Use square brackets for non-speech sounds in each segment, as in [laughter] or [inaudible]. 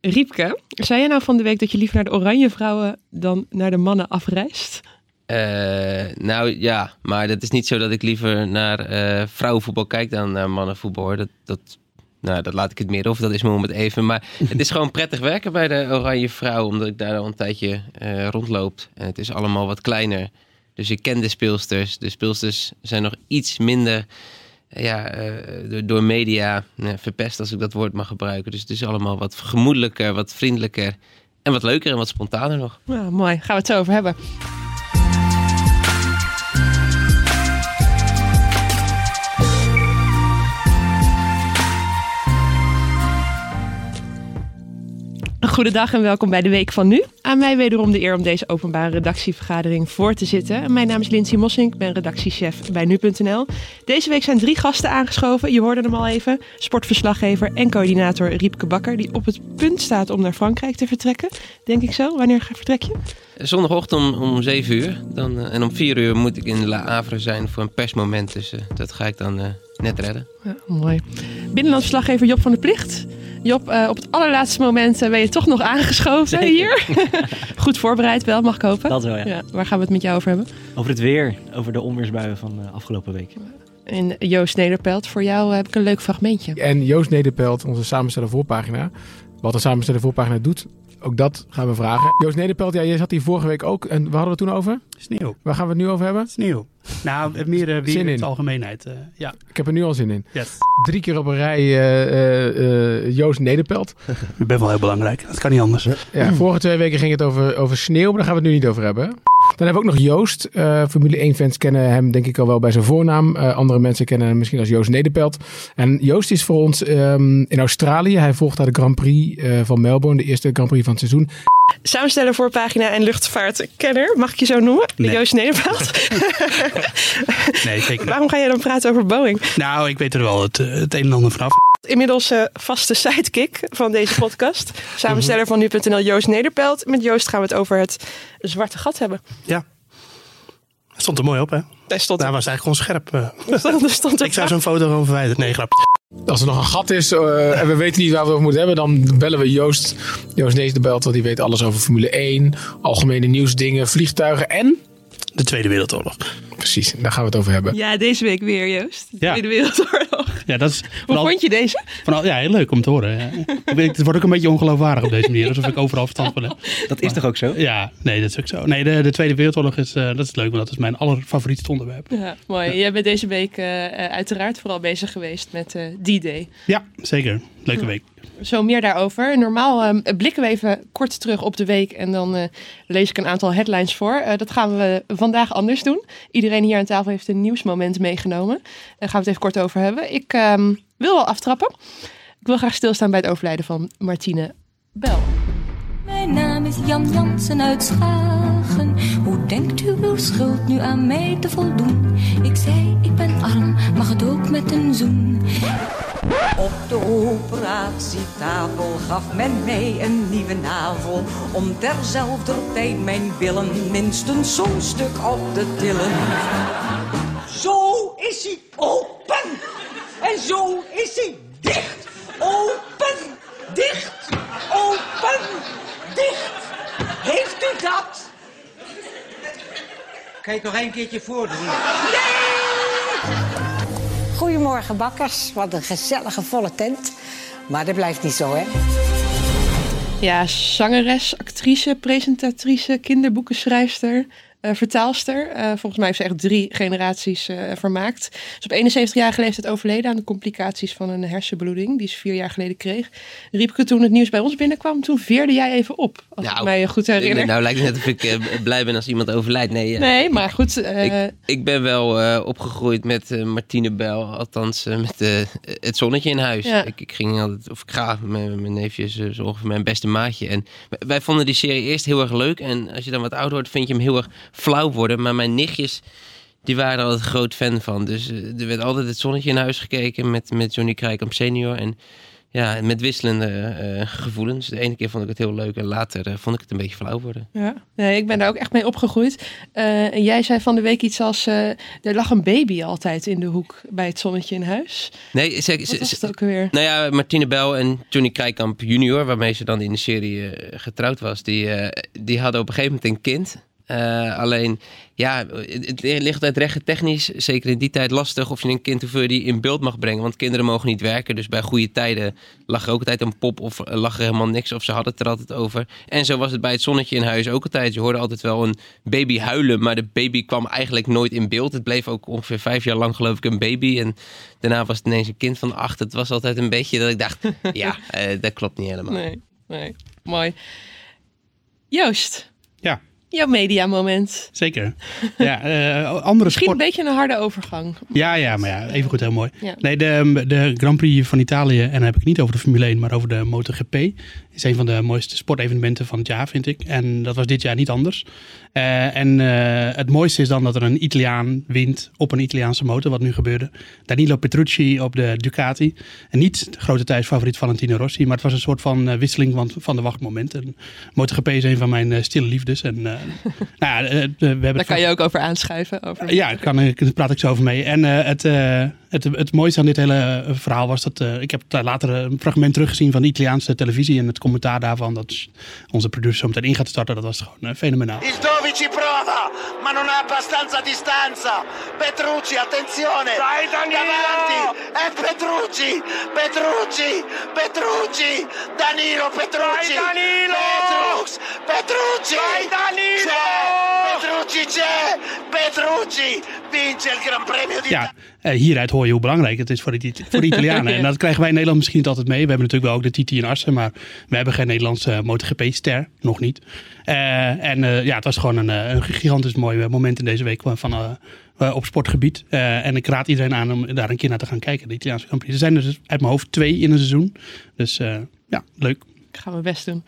Riepke, zei jij nou van de week dat je liever naar de oranje vrouwen dan naar de mannen afreist? Uh, nou ja, maar dat is niet zo dat ik liever naar uh, vrouwenvoetbal kijk dan naar mannenvoetbal. Hoor. Dat, dat, nou, dat laat ik het meer of dat is me om het even. Maar [laughs] het is gewoon prettig werken bij de Oranje Vrouw, omdat ik daar al een tijdje uh, rondloop. En het is allemaal wat kleiner. Dus ik ken de speelsters. De speelsters zijn nog iets minder ja, door, door media verpest, als ik dat woord mag gebruiken. Dus het is allemaal wat gemoedelijker, wat vriendelijker en wat leuker en wat spontaner nog. Ja, mooi, gaan we het zo over hebben. Goedendag en welkom bij de Week van Nu. Aan mij wederom de eer om deze openbare redactievergadering voor te zitten. Mijn naam is Lindsay Mossink, ik ben redactiechef bij Nu.nl. Deze week zijn drie gasten aangeschoven. Je hoorde hem al even. Sportverslaggever en coördinator Riepke Bakker, die op het punt staat om naar Frankrijk te vertrekken. Denk ik zo. Wanneer vertrek je? Zondagochtend om, om 7 uur. Dan, uh, en om 4 uur moet ik in La Havre zijn voor een persmoment. Dus uh, dat ga ik dan uh, net redden. Ja, mooi. Binnenlandsverslaggever Job van der Plicht. Job, uh, op het allerlaatste moment ben je toch nog aangeschoven Zeker. hier. [laughs] Goed voorbereid wel, mag ik hopen. Dat wel, ja. ja. Waar gaan we het met jou over hebben? Over het weer, over de onweersbuien van de afgelopen week. En Joost Nederpelt, voor jou heb ik een leuk fragmentje. En Joost Nederpelt, onze samensteller voorpagina. Wat de samensteller voorpagina doet, ook dat gaan we vragen. Joost Nederpelt, ja, jij zat hier vorige week ook. En waar hadden we het toen over? Sneeuw. Waar gaan we het nu over hebben? Sneeuw. Nou, meer uh, weer in de algemeenheid. Uh, ja. Ik heb er nu al zin in. Yes. Drie keer op een rij uh, Joost Nederpelt. Ik ben wel heel belangrijk. Dat kan niet anders. Ja, vorige twee weken ging het over, over sneeuw, maar daar gaan we het nu niet over hebben. Dan hebben we ook nog Joost. Uh, Formule 1-fans kennen hem denk ik al wel bij zijn voornaam. Uh, andere mensen kennen hem misschien als Joost Nederpelt. En Joost is voor ons um, in Australië. Hij volgt daar de Grand Prix uh, van Melbourne, de eerste Grand Prix van het seizoen. Samensteller voor pagina en luchtvaartkenner, mag ik je zo noemen? Nee. Joost Nederpelt. [laughs] nee, zeker niet. Waarom ga jij dan praten over Boeing? Nou, ik weet er wel het, het een en ander vanaf. Inmiddels uh, vaste sidekick van deze podcast. Samensteller van nu.nl Joost Nederpelt. Met Joost gaan we het over het zwarte gat hebben. Ja. Het stond er mooi op, hè? Hij stond Daar was eigenlijk gewoon scherp. Uh. Stond, stond [laughs] ik zou zo'n foto gewoon verwijderen. Nee, grapje. Als er nog een gat is uh, en we weten niet waar we het moeten hebben, dan bellen we Joost. Joost Nederpelt, want die weet alles over Formule 1, algemene nieuwsdingen, vliegtuigen en... De Tweede Wereldoorlog. Precies, daar gaan we het over hebben. Ja, deze week weer, Joost. De ja. Tweede Wereldoorlog. Ja, dat is Hoe vond je deze? Van ja, heel leuk om te horen. Ja. het wordt ook een beetje ongeloofwaardig op deze manier, alsof ik overal verstand van heb. Dat is maar, toch ook zo? Ja, nee, dat is ook zo. Nee, de, de Tweede Wereldoorlog is, uh, dat is leuk, want dat is mijn allerfavorietste onderwerp. Ja, mooi. Ja. Jij bent deze week uh, uiteraard vooral bezig geweest met uh, D-Day. Ja, zeker. Leuke week. Zo meer daarover. Normaal um, blikken we even kort terug op de week en dan uh, lees ik een aantal headlines voor. Uh, dat gaan we vandaag anders doen. Iedereen hier aan tafel heeft een nieuwsmoment meegenomen. Daar gaan we het even kort over hebben. Ik um, wil wel aftrappen. Ik wil graag stilstaan bij het overlijden van Martine Bel. Mijn naam is Jan Jansen uit Hoe denkt u uw schuld nu aan mij te voldoen? Ik zei, ik ben arm, mag het ook met een zoen. Op de operatietafel gaf men mij een nieuwe navel Om terzelfde tijd mijn billen minstens zo'n stuk op te tillen Zo is hij open en zo is hij dicht Open, dicht, open, dicht Heeft u dat? Kan je toch een keertje voordoen? Nee! Goedemorgen bakkers, wat een gezellige volle tent. Maar dat blijft niet zo, hè? Ja, zangeres, actrice, presentatrice, kinderboekenschrijfster, vertaalster. Uh, volgens mij heeft ze echt drie generaties uh, vermaakt. Ze is op 71-jarige leeftijd overleden aan de complicaties van een hersenbloeding die ze vier jaar geleden kreeg. Riepke, toen het nieuws bij ons binnenkwam, toen veerde jij even op. Als nou, ik mij goed herinner. Nou lijkt het net of ik blij ben als iemand overlijdt. Nee, nee maar goed. Ik, ik, ben wel opgegroeid met Martine Bel, althans met het zonnetje in huis. Ja. Ik, ik, ging altijd, of ik ga met mijn neefjes, zo ongeveer mijn beste maatje. En wij vonden die serie eerst heel erg leuk. En als je dan wat ouder wordt, vind je hem heel erg flauw worden. Maar mijn nichtjes, die waren er altijd groot fan van. Dus er werd altijd het zonnetje in huis gekeken met, met Johnny Krijkamp senior. En ja, met wisselende eh, gevoelens. De ene keer vond ik het heel leuk en later eh, vond ik het een beetje flauw worden. Ja, nee, ik ben daar ook echt mee opgegroeid. Eh, en jij zei van de week iets als, eh, er lag een baby altijd in de hoek bij het zonnetje in huis. Nee, ze, Wat was ze- het ook weer? nou ja, Martine Bel en Johnny Krijkamp junior, waarmee ze dan in de serie eh, getrouwd was, die, eh, die hadden op een gegeven moment een kind. Eh, alleen, ja, het, ligt uit rechten technisch, zeker in die tijd, lastig of je een kind hoeveel die in beeld mag brengen. Want kinderen mogen niet werken, dus bij goede tijden lag er ook altijd een pop of lag er helemaal niks of ze hadden het er altijd over. En zo was het bij het zonnetje in huis ook altijd. Je hoorde altijd wel een baby huilen, maar de baby kwam eigenlijk nooit in beeld. Het bleef ook ongeveer vijf jaar lang geloof ik een baby en daarna was het ineens een kind van acht. Het was altijd een beetje dat ik dacht, [laughs] ja, eh, dat klopt niet helemaal. Nee, nee, mooi. Joost. Ja. Jouw mediamoment. Zeker. Ja, eh, andere Misschien sport. een beetje een harde overgang. Ja, ja, maar ja, even goed, heel mooi. Ja. Nee, de, de Grand Prix van Italië, en dan heb ik het niet over de Formule 1, maar over de MotoGP, is een van de mooiste sportevenementen van het jaar, vind ik. En dat was dit jaar niet anders. Eh, en eh, het mooiste is dan dat er een Italiaan wint op een Italiaanse motor, wat nu gebeurde. Danilo Petrucci op de Ducati. En niet de grote tijdsfavoriet Valentino Rossi, maar het was een soort van wisseling van, van de wachtmomenten. MotoGP is een van mijn stille liefdes. En, nou eh, we hebben Daar het kan je ook over aanschuiven. Over... ja, daar praat ik zo over mee. En eh, het, eh, het, het mooiste aan dit hele eh, verhaal was dat... eh, ik heb later een fragment teruggezien van de Italiaanse televisie... en het commentaar daarvan dat onze producer zo meteen in gaat starten. Dat was gewoon eh, fenomenaal. Il Dovici prova, ma non ha abbastanza distanza. Petrucci, attenzione! Dai Davanti! È Petrucci! Petrucci! Petrucci! Danilo Petrucci! Danilo! Petrux! Petrucci! Dai Danilo! Petrucci c'è! Petrucci vince il Gran Premio di Ja, hieruit hoor je hoe belangrijk het is voor de, voor de Italianen. [laughs] En dat krijgen wij in Nederland misschien niet altijd mee. We hebben natuurlijk wel ook de TT in Assen, maar we hebben geen Nederlandse MotoGP-ster. Nog niet. Eh, en eh, ja, het was gewoon een, eh, een gigantisch mooi eh, moment in deze week van, eh, eh, op sportgebied. Eh, en ik raad iedereen aan om daar een keer naar te gaan kijken, de Italiaanse Prix. Er zijn er dus uit mijn hoofd twee in een seizoen. Dus eh, ja, leuk. Ik ga mijn best doen.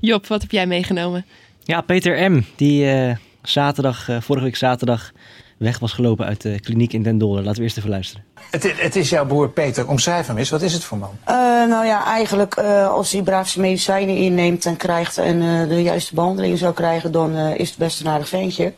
Job, wat heb jij meegenomen? Ja, Peter M. Die eh, zaterdag, eh, vorige week zaterdag weg was gelopen uit de kliniek in Den Dolder. Laten we eerst even luisteren. Het, het is jouw broer Peter. Omschrijf hem eens. Wat is het voor man? Eh, nou ja, eigenlijk eh, als hij braaf zijn medicijnen inneemt en krijgt en eh, de juiste behandelingen zou krijgen, dan eh, is het best een aardig ventje.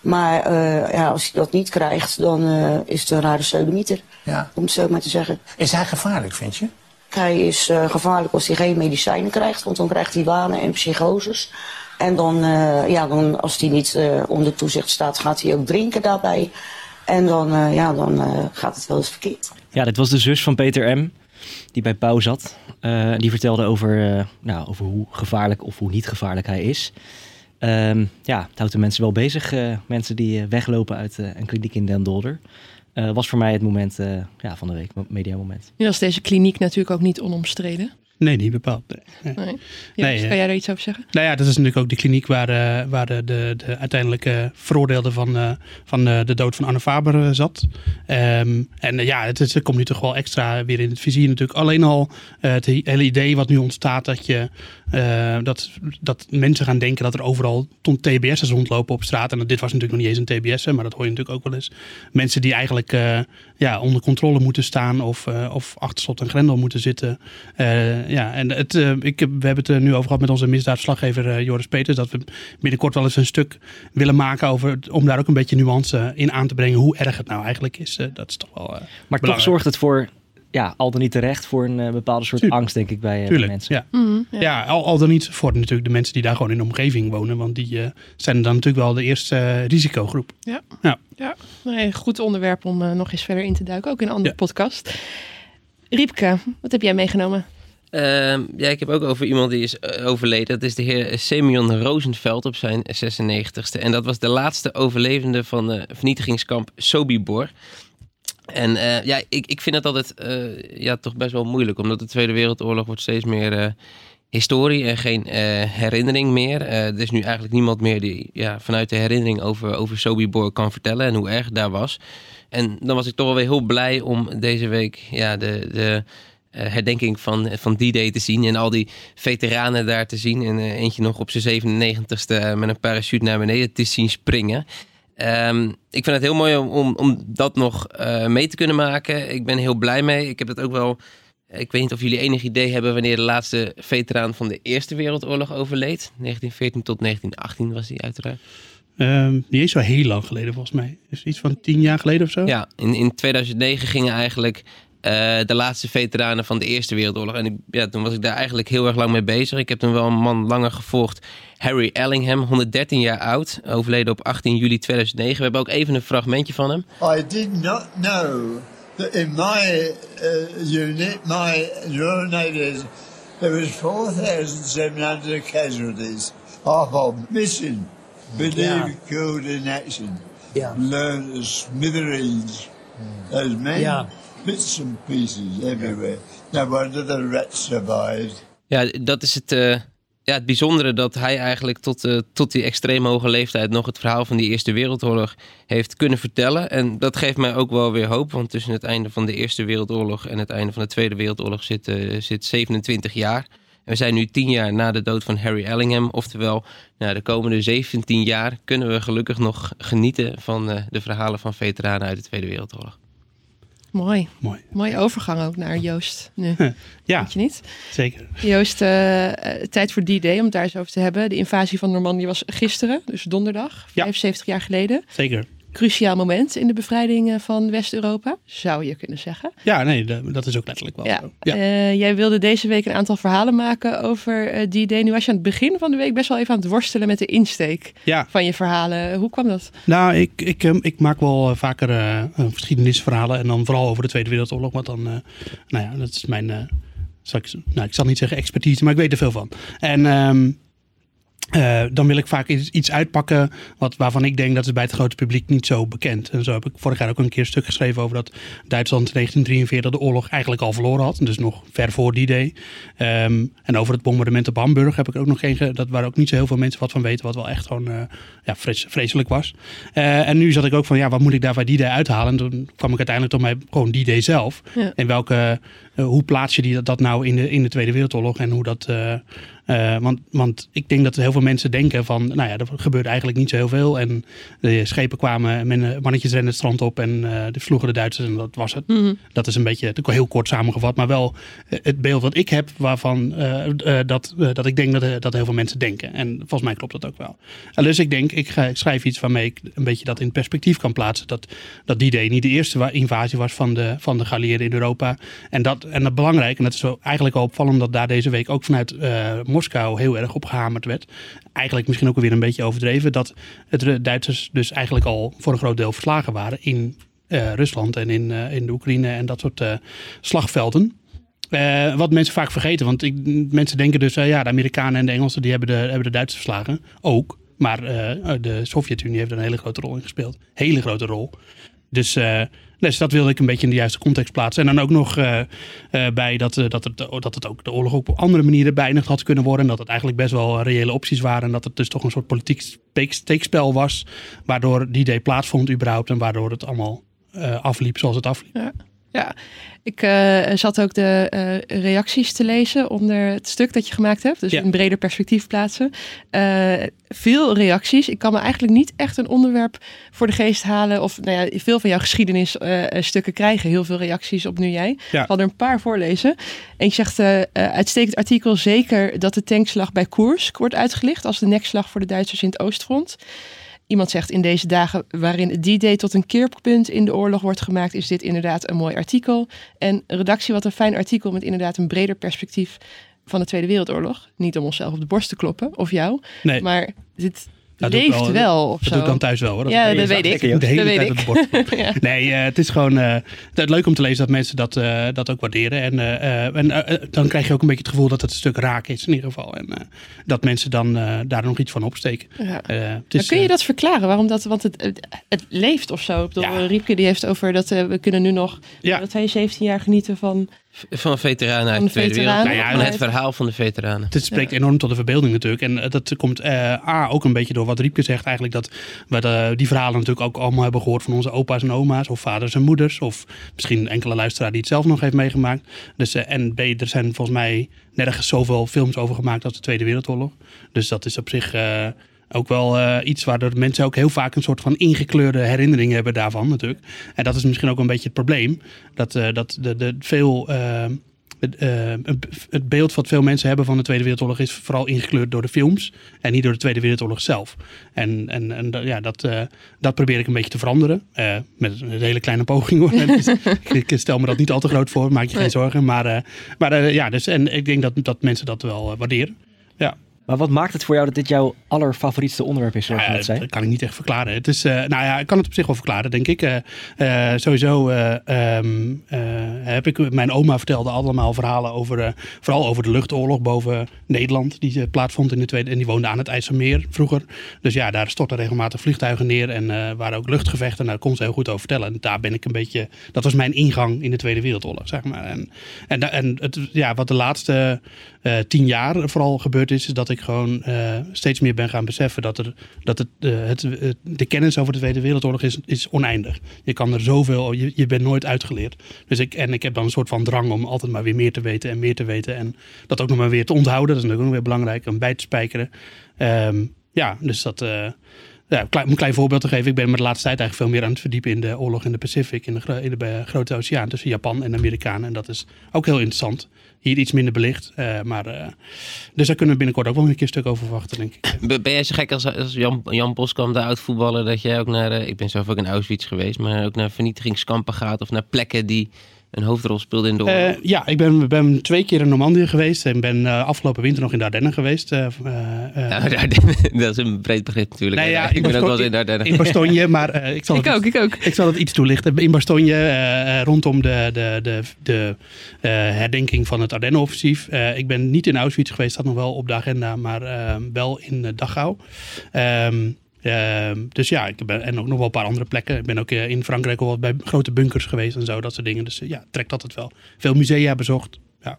Maar eh, ja, als hij dat niet krijgt, dan eh, is het een rare sodomieter, Ja. om het zo maar te zeggen. Is hij gevaarlijk, vind je? Hij is eh, gevaarlijk als hij geen medicijnen krijgt, want dan krijgt hij wanen en psychoses. En dan, eh, ja, dan als hij niet eh, onder toezicht staat, gaat hij ook drinken daarbij. En dan, eh, ja, dan eh, gaat het wel eens verkeerd. Ja, dit was de zus van Peter M. Die bij Pauw zat. Eh, die vertelde over, eh, nou, over hoe gevaarlijk of hoe niet gevaarlijk hij is. Ehm, ja, het houdt de mensen wel bezig. eh, mensen die eh, weglopen uit eh, een kliniek in Den Dolder. Eh, was voor mij het moment eh, ja, van de week, media moment. Nu was deze kliniek natuurlijk ook niet onomstreden. Nee, niet bepaald. Nee. Nee. Nee. Joost, Nee, kan eh, jij daar iets over zeggen? Nou ja, dat is natuurlijk ook de kliniek waar, eh, waar de, de, de uiteindelijke veroordeelde van, eh, van eh, de dood van Anne Faber eh, zat. Ehm, en eh, ja, het, het komt nu toch wel extra weer in het vizier natuurlijk. Alleen al eh, het hele idee wat nu ontstaat dat, je, eh, dat, dat mensen gaan denken dat er overal ton TBS'ers rondlopen op straat. En dit was natuurlijk nog niet eens een TBS, maar dat hoor je natuurlijk ook wel eens. Mensen die eigenlijk eh, ja, onder controle moeten staan of, eh, of achter slot en grendel moeten zitten. Ja, en het, ik, heb- we hebben het er nu over gehad met onze misdaadverslaggever eh, Joris Peters. Dat we binnenkort wel eens een stuk willen maken over, om daar ook een beetje nuance in aan te brengen. Hoe erg het nou eigenlijk is. Dat is toch wel. Maar toch zorgt het voor, ja, al dan niet terecht, voor een eh, bepaalde soort Tuurlijk. angst, denk ik, bij, eh, bij Tuurlijk, mensen. ja. Mhm, ja. Ja, al, al dan niet voor natuurlijk de mensen die daar gewoon in de omgeving wonen. Want die eh, zijn dan natuurlijk wel de eerste risicogroep. Ja. Ja. ja. Nee, goed onderwerp om nog eens verder in te duiken, ook in een andere Ja. podcast. Riepke, wat heb jij meegenomen? Ehm, ja, ik heb ook over iemand die is overleden. Dat is de heer Semyon Rosenveld op zijn 96ste. En dat was de laatste overlevende van de vernietigingskamp Sobibor. En eh, ja, ik, ik vind het altijd eh, ja, toch best wel moeilijk. Omdat de Tweede Wereldoorlog wordt steeds meer eh, historie en geen herinnering meer. Er is nu eigenlijk niemand meer die ja, vanuit de herinnering over, over Sobibor kan vertellen. En hoe erg daar was. En dan was ik toch wel weer heel blij om deze week ja, de... de herdenking van, van die day te zien. En al die veteranen daar te zien. En eentje nog op zijn 97ste eh, met een parachute naar beneden te zien springen. Ehm, ik vind het heel mooi om, om, dat nog eh, mee te kunnen maken. Ik ben heel blij mee. Ik heb het ook wel Ik weet niet of jullie enig idee hebben wanneer de laatste veteraan van de Eerste Wereldoorlog overleed. 1914 tot 1918 was hij uiteraard. Die is wel heel lang geleden volgens mij. Is iets van tien jaar geleden of zo? Ja, in, in 2009 gingen eigenlijk eh, de laatste veteranen van de Eerste Wereldoorlog. En ik, ja, toen was ik daar eigenlijk heel erg lang mee bezig. Ik heb toen wel een man langer gevolgd. Harry Ellingham, 113 jaar oud. Overleden op 18 juli 2009. We hebben ook even een fragmentje van hem. I did not know that in my uh, unit, my Royal Navy, there was 4,700 casualties. Half of missing, believed Yeah. killed in action. Yeah. Learned as smithereens. As men, Yeah. Bits and pieces everywhere. No wonder the rat survived. Ja, dat is het, eh, ja, het bijzondere dat hij eigenlijk tot, eh, tot die extreem hoge leeftijd nog het verhaal van die Eerste Wereldoorlog heeft kunnen vertellen. En dat geeft mij ook wel weer hoop, want tussen het einde van de Eerste Wereldoorlog en het einde van de Tweede Wereldoorlog zit, eh, zit 27 jaar. En we zijn nu 10 jaar na de dood van Harry Ellingham. Oftewel, nou, de komende 17 jaar kunnen we gelukkig nog genieten van eh, de verhalen van veteranen uit de Tweede Wereldoorlog. Mooi. Mooi. Mooie overgang ook naar Joost nu. [laughs] Ja, Vind je niet? zeker. Joost, eh, eh, tijd voor die day om het daar eens over te hebben. De invasie van Normandië was gisteren, dus donderdag, 75 jaar geleden. Zeker. Cruciaal moment in de bevrijding eh, van West-Europa, zou je kunnen zeggen. Ja, nee, dat is ook letterlijk wel Ja. zo. Ja. Eh, jij wilde deze week een aantal verhalen maken over eh, die day. Nu was je aan het begin van de week best wel even aan het worstelen met de insteek Ja. van je verhalen. Hoe kwam dat? Nou, ik, ik, ehm, ik maak wel vaker eh, geschiedenisverhalen. En dan vooral over de Tweede Wereldoorlog. Want dan, nou ja, dat is mijn, zal ik, nou, ik zal niet zeggen expertise, maar ik weet er veel van. En ehm, eh, dan wil ik vaak iets, iets uitpakken wat, waarvan ik denk dat is bij het grote publiek niet zo bekend. En zo heb ik vorig jaar ook een keer een stuk geschreven over dat Duitsland in 1943 de oorlog eigenlijk al verloren had. Dus nog ver voor die day. Ehm, en over het bombardement op Hamburg heb ik ook nog geen... ge- Dat waar ook niet zo heel veel mensen wat van weten. Wat wel echt gewoon eh, ja, vres- vreselijk was. Eh, en nu zat ik ook van, ja, wat moet ik daar bij die day uithalen? En toen kwam ik uiteindelijk tot mij gewoon die day zelf. Ja. En welke, hoe plaats je die, dat nou in de, in de Tweede Wereldoorlog? En hoe dat... eh, eh, want, want ik denk dat heel veel mensen denken van, nou ja, er gebeurde eigenlijk niet zo heel veel. En de schepen kwamen, en men, mannetjes renden het strand op en eh die sloegen de Duitsers en dat was het. Mhm. Dat is een beetje heel kort samengevat, maar wel eh, het beeld wat ik heb waarvan eh, eh, dat, eh, dat ik denk dat, eh, dat heel veel mensen denken. En volgens mij klopt dat ook wel. En dus ik denk, ik, ga, ik schrijf iets waarmee ik een beetje dat in perspectief kan plaatsen. Dat, dat die day niet de eerste invasie was van de, van de geallieerden in Europa. En dat, en dat belangrijk, en dat is zo eigenlijk wel opvallend dat daar deze week ook vanuit eh, Moskou heel erg op gehamerd werd. Eigenlijk misschien ook weer een beetje overdreven. Dat het Duitsers dus eigenlijk al voor een groot deel verslagen waren in eh, Rusland en in, eh, in de Oekraïne en dat soort slagvelden. Wat mensen vaak vergeten, want ik, mensen denken dus, eh, ja, de Amerikanen en de Engelsen die hebben de, hebben de Duitsers verslagen. Ook. Maar de Sovjet-Unie heeft er een hele grote rol in gespeeld. Hele grote rol. Dus, eh, dus dat wilde ik een beetje in de juiste context plaatsen. En dan ook nog eh, eh, bij dat, dat, het, dat het ook de oorlog op andere manieren beëindigd had kunnen worden. En dat het eigenlijk best wel reële opties waren. En dat het dus toch een soort politiek steek- steekspel was. Waardoor die day plaatsvond überhaupt. En waardoor het allemaal afliep zoals het afliep. Ja, ja. ik eh, zat ook de eh, reacties te lezen onder het stuk dat je gemaakt hebt. Dus Ja. een breder perspectief plaatsen. Eh, veel reacties. Ik kan me eigenlijk niet echt een onderwerp voor de geest halen. Of nou ja, veel van jouw geschiedenisstukken krijgen heel veel reacties op nu jij. Ja. Ik zal er een paar voorlezen. En je zegt, uitstekend artikel, zeker dat de tankslag bij Koersk wordt uitgelicht als de nekslag voor de Duitsers in het Oostfront. Iemand zegt in deze dagen waarin die day tot een keerpunt in de oorlog wordt gemaakt, is dit inderdaad een mooi artikel. En redactie, wat een fijn artikel met inderdaad een breder perspectief van de Tweede Wereldoorlog. Niet om onszelf op de borst te kloppen, of jou, Nee. maar dit Dat leeft wel. of Dat zo. doe ik dan thuis wel. Hoor. Ja, dat weet ik. De hele Dat weet tijd ik. de borst. [laughs] Ja. Nee, eh, het is gewoon eh, het is leuk om te lezen dat mensen dat, eh, dat ook waarderen. En, en dan krijg je ook een beetje het gevoel dat het een stuk raak is in ieder geval. En dat mensen dan daar nog iets van opsteken. Ja. Het is, kun je dat verklaren? Waarom dat? Want het, het, het leeft of zo. Ik bedoel, Riepke die heeft over dat we kunnen nu nog dat wij 17 jaar genieten van. Van veteranen uit Van de Tweede veteranen, Wereldoorlog. maar en het het- verhaal van de veteranen. Het spreekt enorm tot de verbeelding natuurlijk. En eh, dat komt eh, A, ook een beetje door wat Riepke zegt eigenlijk. Dat we de- die verhalen natuurlijk ook allemaal hebben gehoord van onze opa's en oma's. Of vaders en moeders. Of misschien enkele luisteraar die het zelf nog heeft meegemaakt. Dus, eh, en B, er zijn volgens mij nergens zoveel films over gemaakt als de Tweede Wereldoorlog. Dus dat is op zich... eh, ook wel eh, iets waar de mensen ook heel vaak een soort van ingekleurde herinnering hebben daarvan natuurlijk. En dat is misschien ook een beetje het probleem. Dat, eh, dat de, de veel eh, het, het- beeld wat veel mensen hebben van de Tweede Wereldoorlog is vooral ingekleurd door de films en niet door de Tweede Wereldoorlog zelf. En, en, en dat- ja, dat, dat probeer ik een beetje te veranderen. Met een hele kleine poging hoor. [laughs] Ik stel me dat niet al te groot voor, maak je geen zorgen. Maar, maar ja, dus, en ik denk dat, dat mensen dat wel waarderen. Maar wat maakt het voor jou dat dit jouw allerfavorietste onderwerp is, zoals je Ja, net zei? dat kan ik niet echt verklaren. Het is, eh, nou ja, ik kan het op zich wel verklaren, denk ik. Eh, eh, sowieso eh, ehm, eh, heb ik, mijn oma vertelde allemaal verhalen over, vooral over de luchtoorlog boven Nederland, die plaatsvond in de Tweede, en die woonde aan het IJsselmeer vroeger. Dus ja, daar stortten regelmatig vliegtuigen neer en waren ook luchtgevechten. Nou, daar kon ze heel goed over vertellen. En daar ben ik een beetje, dat was mijn ingang in de Tweede Wereldoorlog, zeg maar. En, en, en het, ja, wat de laatste eh, tien jaar vooral gebeurd is, is dat ik gewoon eh, steeds meer ben gaan beseffen dat, er, dat het, eh, het, het- de kennis over de Tweede Wereldoorlog is, is oneindig. Je kan er zoveel, je, je bent nooit uitgeleerd. Dus ik, en ik heb dan een soort van drang om altijd maar weer meer te weten en meer te weten. En dat ook nog maar weer te onthouden. Dat is natuurlijk ook weer belangrijk, om bij te spijkeren. Ehm, ja, dus dat... ja, om een klein voorbeeld te geven. Ik ben me de laatste tijd eigenlijk veel meer aan het verdiepen in de oorlog in de Pacific, in de, eh, grote oceaan tussen Japan en de Amerikanen. En dat is ook heel interessant. Hier iets minder belicht. eh, maar, eh, dus daar kunnen we binnenkort ook wel een keer een stuk over verwachten, denk ik. [laughs] Ben jij zo gek als, als Jan, Jan Boskamp, de oud-voetballer, dat jij ook naar, ik ben zelf ook in Auschwitz geweest, maar ook naar vernietigingskampen gaat of naar plekken die een hoofdrol speelden in de oorlog? Eh, ja, ik ben, ben twee keer in Normandië geweest en ben eh, afgelopen winter nog in de Ardennen geweest. eh, Nou, [laughs] dat is een breed begrip natuurlijk. Nee, ja, ik ben ook wel eens in de Ardennen. in Bastogne, maar ik, zal Ik het ook, ik ook. Ik zal het iets toelichten. In Bastogne, rondom de, de, de, de herdenking van het Ardennenoffensief. Ik ben niet in Auschwitz geweest, staat nog wel op de agenda, maar wel in Dachau. Ehm, dus ja, ik ben, en ook nog wel een paar andere plekken. Ik ben ook eh, in Frankrijk al wat bij grote bunkers geweest en zo, dat soort dingen. Dus eh, ja, trekt altijd wel. Veel musea bezocht. Ja.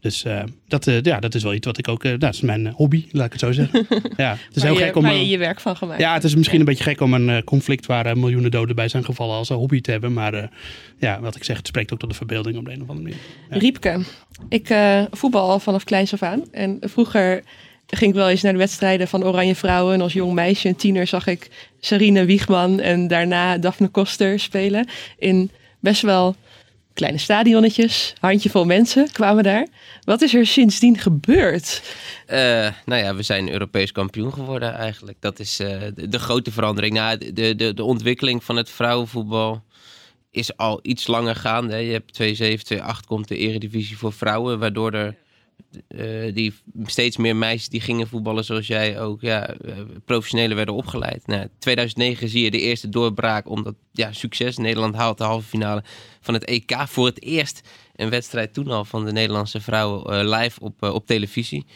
Dus eh, dat, ja, dat is wel iets wat ik ook... dat is mijn hobby, laat ik het zo zeggen. [laughs] ja, het is heel je, gek om... waar je je werk van gemaakt. ja, het is misschien een beetje gek om een conflict waar miljoenen doden bij zijn gevallen als een hobby te hebben. Maar ja, wat ik zeg, het spreekt ook tot de verbeelding op de een of andere manier. Ja. Riepke, ik voetbal al vanaf kleins af aan. En vroeger ging ik wel eens naar de wedstrijden van Oranje Vrouwen. En als jong meisje en tiener zag ik Sarine Wiegman en daarna Daphne Koster spelen. In best wel kleine stadionnetjes. Handjevol mensen kwamen daar. Wat is er sindsdien gebeurd? Eh, nou ja, we zijn Europees kampioen geworden eigenlijk. Dat is eh, de, grote verandering. Nou, de, de, de ontwikkeling van het vrouwenvoetbal is al iets langer gaande. Je hebt 2007, 2008 komt de eredivisie voor vrouwen, waardoor er eh, die steeds meer meisjes die gingen voetballen zoals jij ook, ja, eh, professionele werden opgeleid. Nou, 2009 zie je de eerste doorbraak, omdat, ja, succes. Nederland haalt de halve finale van het EK voor het eerst een wedstrijd toen al van de Nederlandse vrouwen eh, live op, eh, op televisie.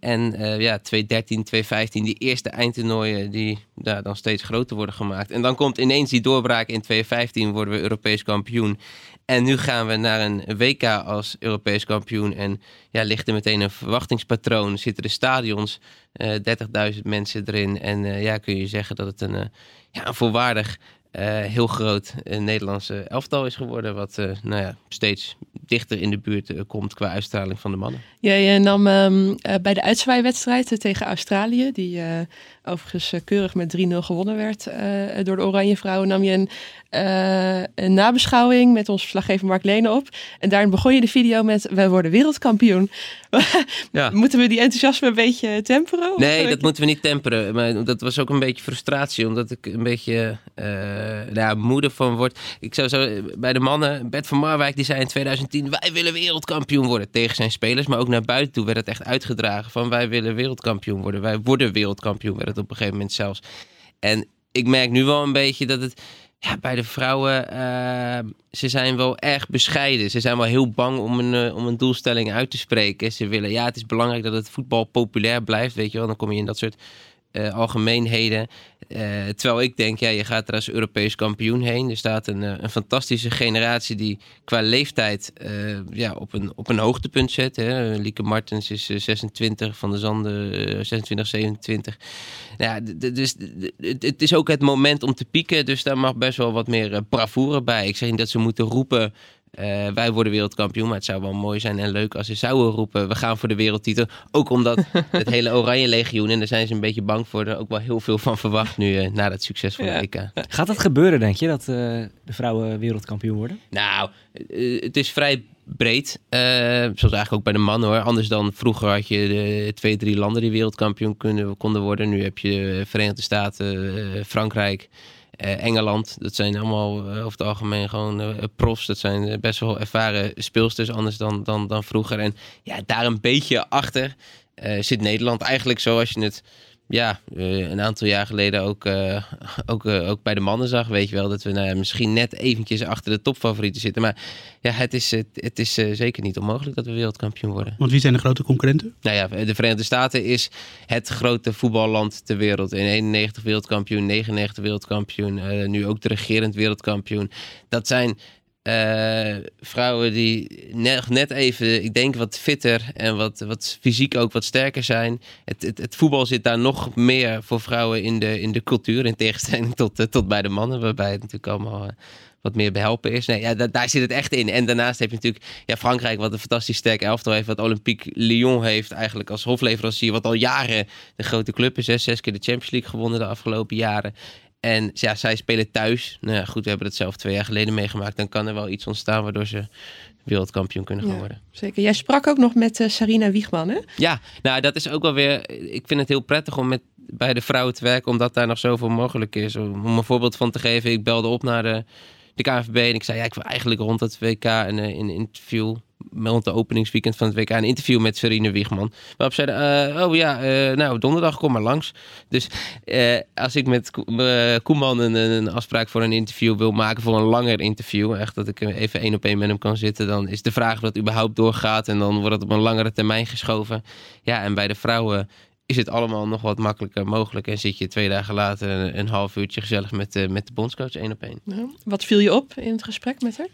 En eh, ja, 2013, 2015, die eerste eindtoernooien die ja, dan steeds groter worden gemaakt. En dan komt ineens die doorbraak in 2015, worden we Europees kampioen. En nu gaan we naar een WK als Europees kampioen. En ja, ligt er meteen een verwachtingspatroon. Zitten de stadions, eh 30.000 mensen erin. En ja, kun je zeggen dat het een, eh, ja, een volwaardig, heel groot eh, Nederlandse elftal is geworden. Wat eh, nou ja, steeds dichter in de buurt eh, komt qua uitstraling van de mannen. Jij eh, nam ehm, eh, bij de uitzwaaiwedstrijd eh, tegen Australië, die eh, overigens eh, keurig met 3-0 gewonnen werd eh, door de Oranje Vrouwen, nam je een, eh, een nabeschouwing met onze verslaggever Mark Lene op. En daarin begon je de video met, wij worden wereldkampioen. [laughs] Ja. Moeten we die enthousiasme een beetje temperen? Nee, dat moeten we niet temperen. Maar dat was ook een beetje frustratie, omdat ik een beetje eh nou ja, moede van word. Ik zou zo bij de mannen, Bert van Marwijk, die zei in 2010: wij willen wereldkampioen worden tegen zijn spelers, maar ook naar buiten toe werd het echt uitgedragen van wij willen wereldkampioen worden. Wij worden wereldkampioen, werd op een gegeven moment zelfs. En ik merk nu wel een beetje dat het ja, bij de vrouwen, eh, ze zijn wel erg bescheiden. Ze zijn wel heel bang om een, eh, om een doelstelling uit te spreken. Ze willen, ja, het is belangrijk dat het voetbal populair blijft, weet je wel. Dan kom je in dat soort eh, algemeenheden. Eh, terwijl ik denk, ja, je gaat er als Europees kampioen heen. Er staat een, eh, een fantastische generatie die qua leeftijd ja, op, een, op een hoogtepunt zit. Hè. Lieke Martens is eh, 26, Van der Zanden eh, 26, 27. Nou ja, dus het is ook het moment om te pieken. Dus daar mag best wel wat meer bravoure bij. Ik zeg niet dat ze moeten roepen... eh, wij worden wereldkampioen, maar het zou wel mooi zijn en leuk als ze zouden roepen: we gaan voor de wereldtitel. Ook omdat [laughs] het hele Oranje Legioen, en daar zijn ze een beetje bang voor, er ook wel heel veel van verwacht nu eh, na dat succes van Ja. de EK. Gaat dat gebeuren, denk je, dat eh, de vrouwen wereldkampioen worden? Nou, het is vrij breed. eh, zoals eigenlijk ook bij de mannen hoor. Anders dan vroeger had je de twee, drie landen die wereldkampioen kunnen, konden worden. Nu heb je Verenigde Staten, eh, Frankrijk, eh, Engeland. Dat zijn allemaal eh, over het algemeen gewoon eh, profs. Dat zijn best wel ervaren speelsters, anders dan, dan, dan vroeger. En ja, daar een beetje achter zit Nederland eigenlijk zoals je het ja, eh, een aantal jaar geleden ook, eh, ook, eh, ook bij de mannen zag. Weet je wel, dat we nou misschien net eventjes achter de topfavorieten zitten. Maar ja, het is, het, het is zeker niet onmogelijk dat we wereldkampioen worden. Want wie zijn de grote concurrenten? Nou ja, de Verenigde Staten is het grote voetballand ter wereld. In 91 wereldkampioen, 99 wereldkampioen, nu ook de regerend wereldkampioen. Dat zijn eh, vrouwen die net, even, ik denk, wat fitter en wat, wat fysiek ook wat sterker zijn. Het, het, het voetbal zit daar nog meer voor vrouwen in de, in de cultuur, in tegenstelling tot, eh, tot bij de mannen, waarbij het natuurlijk allemaal... eh, wat meer behelpen is. Nee, ja, da- daar zit het echt in. En daarnaast heb je natuurlijk ja, Frankrijk, wat een fantastisch sterk elftal heeft. Wat Olympique Lyon heeft eigenlijk als hofleverancier. Wat al jaren de grote club is. Hè. Zes keer de Champions League gewonnen de afgelopen jaren. En ja, zij spelen thuis. Nou ja, goed, we hebben het zelf twee jaar geleden meegemaakt. Dan kan er wel iets ontstaan waardoor ze wereldkampioen kunnen gaan Ja, worden. zeker. Jij sprak ook nog met eh, Sarina Wiegman, hè? Ja, nou dat is ook wel weer. Ik vind het heel prettig om met bij de vrouwen te werken, omdat daar nog zoveel mogelijk is. Om een voorbeeld van te geven, ik belde op naar de, de KNVB en ik zei, ja, ik wil eigenlijk rond het WK een, eh, een interview, rond de openingsweekend van het WK, een interview met Serena Wiegman. Waarop zeiden, eh, oh ja, eh, nou donderdag kom maar langs. Dus eh, als ik met Ko- Koeman een, een afspraak voor een interview wil maken, voor een langer interview, echt dat ik even één op één met hem kan zitten, dan is de vraag of dat überhaupt doorgaat en dan wordt het op een langere termijn geschoven. Ja, en bij de vrouwen is het allemaal nog wat makkelijker mogelijk. En zit je twee dagen later een, een half uurtje gezellig met, de met de bondscoach één op één. Ja. Wat viel je op in het gesprek met haar?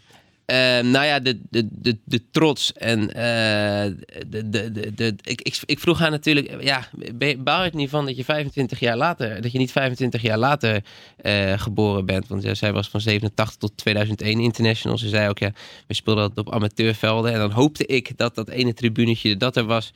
Eh, nou ja, de, de, de, de trots en eh, de, de, de, de, ik, ik, ik vroeg haar natuurlijk, ja, je er niet van dat je 25 jaar later, dat je niet 25 jaar later eh, geboren bent? Want ja, zij was van 87 tot 2001 international. Ze zei ook, ja, we speelden altijd op amateurvelden. En dan hoopte ik dat dat ene tribunetje dat er was,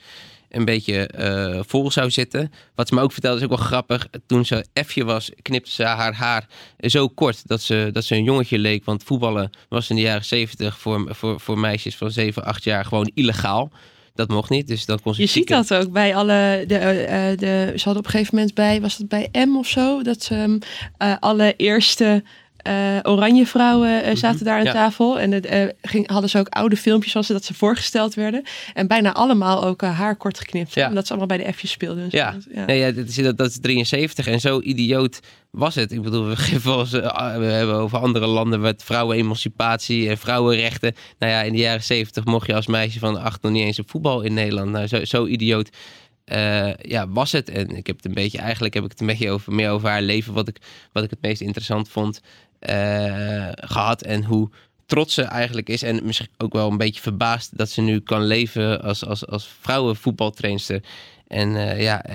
een beetje eh, vol zou zitten. Wat ze me ook vertelde is ook wel grappig. Toen ze effje was, knipte ze haar haar zo kort dat ze, dat ze een jongetje leek. Want voetballen was in de jaren zeventig voor, voor, voor meisjes van 7, 8 jaar gewoon illegaal. Dat mocht niet, dus dan kon ze Je ziet dat ook bij alle. De, eh, eh, de, ze hadden op een gegeven moment bij. Was dat bij M of zo? Dat ze eh, alle eerste. Eh, oranje vrouwen eh, zaten daar aan ja. tafel. En het, eh, ging, hadden ze ook oude filmpjes zoals ze dat ze voorgesteld werden. En bijna allemaal ook haar kort geknipt. Ja. Omdat ze allemaal bij de F'jes speelden. en zo. Ja, ja. Nee, ja dat, is, dat, dat is 73 en zo idioot was het. Ik bedoel, we, [laughs] geven eh, we hebben over andere landen met vrouwenemancipatie en vrouwenrechten. Nou ja, in de jaren 70 mocht je als meisje van acht nog niet eens op voetbal in Nederland. Nou, zo, zo idioot ja, was het. En ik heb het een beetje, eigenlijk heb ik het een beetje over, meer over haar leven, wat ik, wat ik het meest interessant vond eh, gehad. En hoe trots ze eigenlijk is. En misschien ook wel een beetje verbaasd dat ze nu kan leven als, als, als vrouwenvoetbaltrainster. En eh, ja,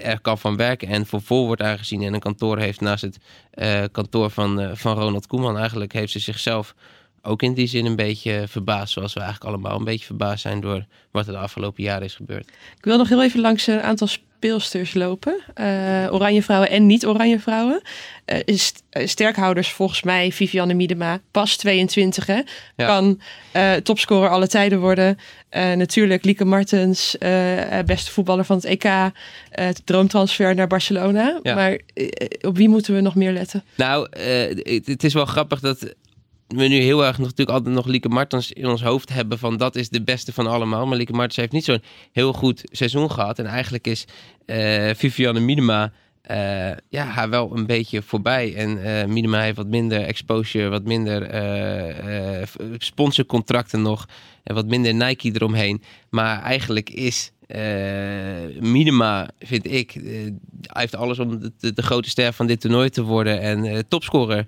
er kan van werken en voor vol wordt aangezien. En een kantoor heeft naast het eh, kantoor van, van Ronald Koeman. Eigenlijk heeft ze zichzelf ook in die zin een beetje verbaasd. Zoals we eigenlijk allemaal een beetje verbaasd zijn door wat er de afgelopen jaren is gebeurd. Ik wil nog heel even langs een aantal speelsters lopen. Eh, oranje vrouwen en niet oranje vrouwen. Is, eh, sterkhouders volgens mij Vivianne Miedema, pas 22 hè. Ja. Kan topscorer alle tijden worden. Natuurlijk Lieke Martens, beste voetballer van het EK. droomtransfer naar Barcelona. Ja. Maar op wie moeten we nog meer letten? Nou, het is wel grappig dat we nu heel erg natuurlijk altijd nog Lieke Martens in ons hoofd hebben van dat is de beste van allemaal. Maar Lieke Martens heeft niet zo'n heel goed seizoen gehad. En eigenlijk is eh Vivianne Minima eh, ja, haar wel een beetje voorbij. En eh Minima heeft wat minder exposure, wat minder sponsorcontracten nog. En wat minder Nike eromheen. Maar eigenlijk is eh, Minima, vind ik, eh, hij heeft alles om de, de, grote ster van dit toernooi te worden. En eh, topscorer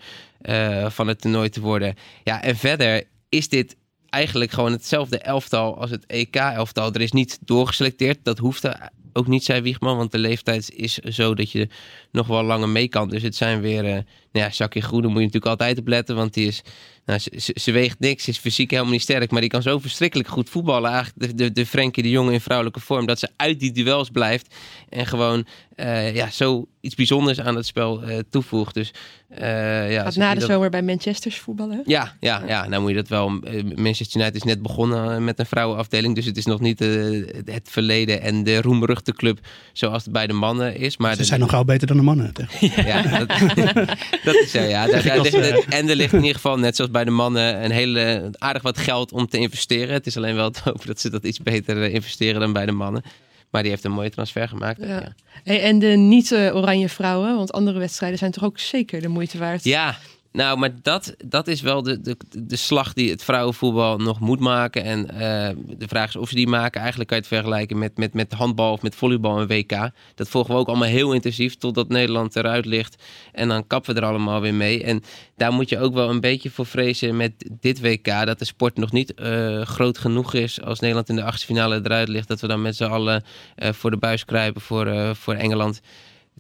van het toernooi te worden. Ja, en verder is dit eigenlijk gewoon hetzelfde elftal als het EK-elftal. Er is niet doorgeselecteerd. Dat hoeft ook niet, zei Wiegman. Want de leeftijd is zo dat je nog wel langer mee kan. Dus het zijn weer... nou ja, Jackie Groene moet je natuurlijk altijd op letten. Want die is Nou, ze, ze, ze weegt niks, is fysiek helemaal niet sterk, maar die kan zo verschrikkelijk goed voetballen. Eigenlijk de, de, de Frenkie de Jong in vrouwelijke vorm, dat ze uit die duels blijft en gewoon eh, ja, zo iets bijzonders aan het spel eh, toevoegt. Dus, eh, ja, Gaat na de dat- zomer bij Manchesters voetballen. Ja, ja, ja, nou moet je dat wel. Manchester United is net begonnen met een vrouwenafdeling, dus het is nog niet eh, het verleden en de roemruchte club zoals het bij de mannen is. Maar Ze de- zijn nog gauw beter dan de mannen. [laughs] ja, dat, [laughs] dat is zo, ja. Daar, daar als, ligt- en er ligt in ieder geval, net zoals bij de mannen, een hele aardig wat geld om te investeren. Het is alleen wel te hopen dat ze dat iets beter eh, investeren dan bij de mannen. Maar die heeft een mooie transfer gemaakt. Ja. Ja, Hey, en de niet-oranje vrouwen, want andere wedstrijden zijn toch ook zeker de moeite waard. ja nou, maar dat, dat is wel de, de, de slag die het vrouwenvoetbal nog moet maken. En eh, de vraag is of ze die maken. Eigenlijk kan je het vergelijken met, met, met handbal of met volleybal en WK. Dat volgen we ook allemaal heel intensief totdat Nederland eruit ligt. En dan kappen we er allemaal weer mee. En daar moet je ook wel een beetje voor vrezen met dit WK. Dat de sport nog niet eh, groot genoeg is als Nederland in de achtste finale eruit ligt. Dat we dan met z'n allen eh, voor de buis kruipen voor, voor Engeland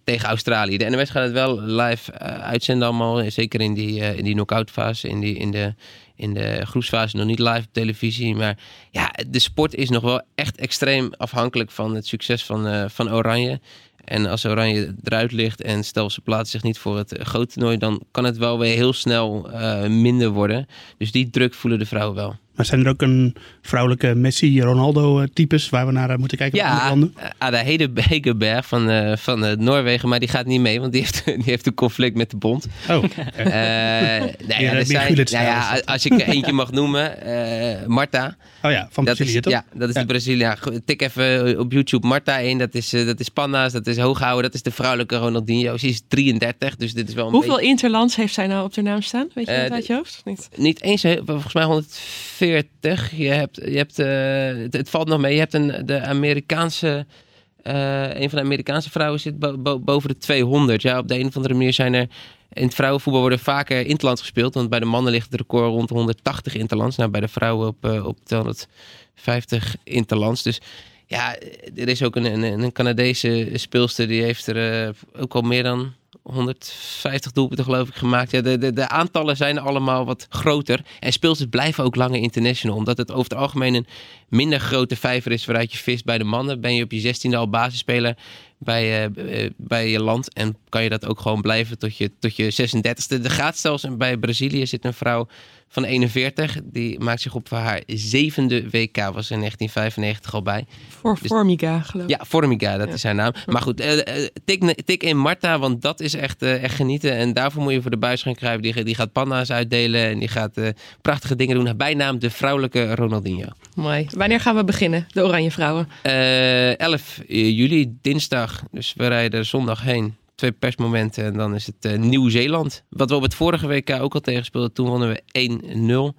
tegen Australië. De NOS gaat het wel live eh, uitzenden allemaal. Zeker in die, eh, in die knock-out fase. In, die, in, de, in de groepsfase nog niet live op televisie. Maar ja, de sport is nog wel echt extreem afhankelijk van het succes van, eh, van Oranje. En als Oranje eruit ligt en stel ze plaatsen zich niet voor het eh, grote toernooi... dan kan het wel weer heel snel eh, minder worden. Dus die druk voelen de vrouwen wel. Maar zijn er ook een vrouwelijke Messi-Ronaldo-types waar we naar eh, moeten kijken? Ja, landen? eh, Ada Hede- Hegerberg van, eh, van eh, Noorwegen, maar die gaat niet mee, want die heeft, [laughs] die heeft een conflict met de bond. Oh, Eh, nou ja, er eh, zijn- nou ja, als ik er eentje mag noemen, eh, Marta. Oh ja, van dat Brazilië is, toch? Ja, dat is de Braziliaan. Tik even op YouTube Marta in. Dat is, eh, dat is Panna's, dat is Hooghouden, dat is de vrouwelijke Ronaldinho. Ze is 33, dus dit is wel een Hoeveel beetje... interlands heeft zij nou op haar naam staan? Weet je Eh, dat uit je hoofd? Niet? Niet eens, volgens mij 140. Je hebt, je hebt, eh, het, valt nog mee. Je hebt een, de Amerikaanse, eh, een van de Amerikaanse vrouwen zit bo- bo- boven de 200. Ja, op de een of andere manier zijn er in het vrouwenvoetbal worden vaker interlands gespeeld. Want bij de mannen ligt het record rond de 180 interlands. Nou, bij de vrouwen op, eh, op 250 interlands. Dus ja, er is ook een, een, een Canadese speelster die heeft er ook al meer dan 150 doelpunten geloof ik gemaakt. Ja, de, de, de aantallen zijn allemaal wat groter. En speelsters blijven ook langer international. Omdat het over het algemeen een minder grote vijver is waaruit je vist bij de mannen. Ben je op je 16e al basisspeler bij, eh, eh, bij je land. En kan je dat ook gewoon blijven tot je, tot je 36e. Er gaat zelfs bij Brazilië zit een vrouw van 41. Die maakt zich op voor haar zevende WK. Was in 1995 al bij. Voor Formiga, geloof ik. Ja, Formiga, dat is haar naam. Maar goed, eh, eh, tik, tik in Marta, want dat is echt, eh, echt genieten. En daarvoor moet je voor de buis gaan kruipen. Die, die gaat panda's uitdelen en die gaat prachtige dingen doen. Haar bijnaam de vrouwelijke Ronaldinho. Mooi. Wanneer gaan we beginnen? De Oranje Vrouwen. Eh 11 juli, dinsdag. Dus we rijden zondag heen. Twee persmomenten en dan is het eh, Nieuw-Zeeland. Wat we op het vorige WK ook al tegenspeelden. Toen wonnen we 1-0.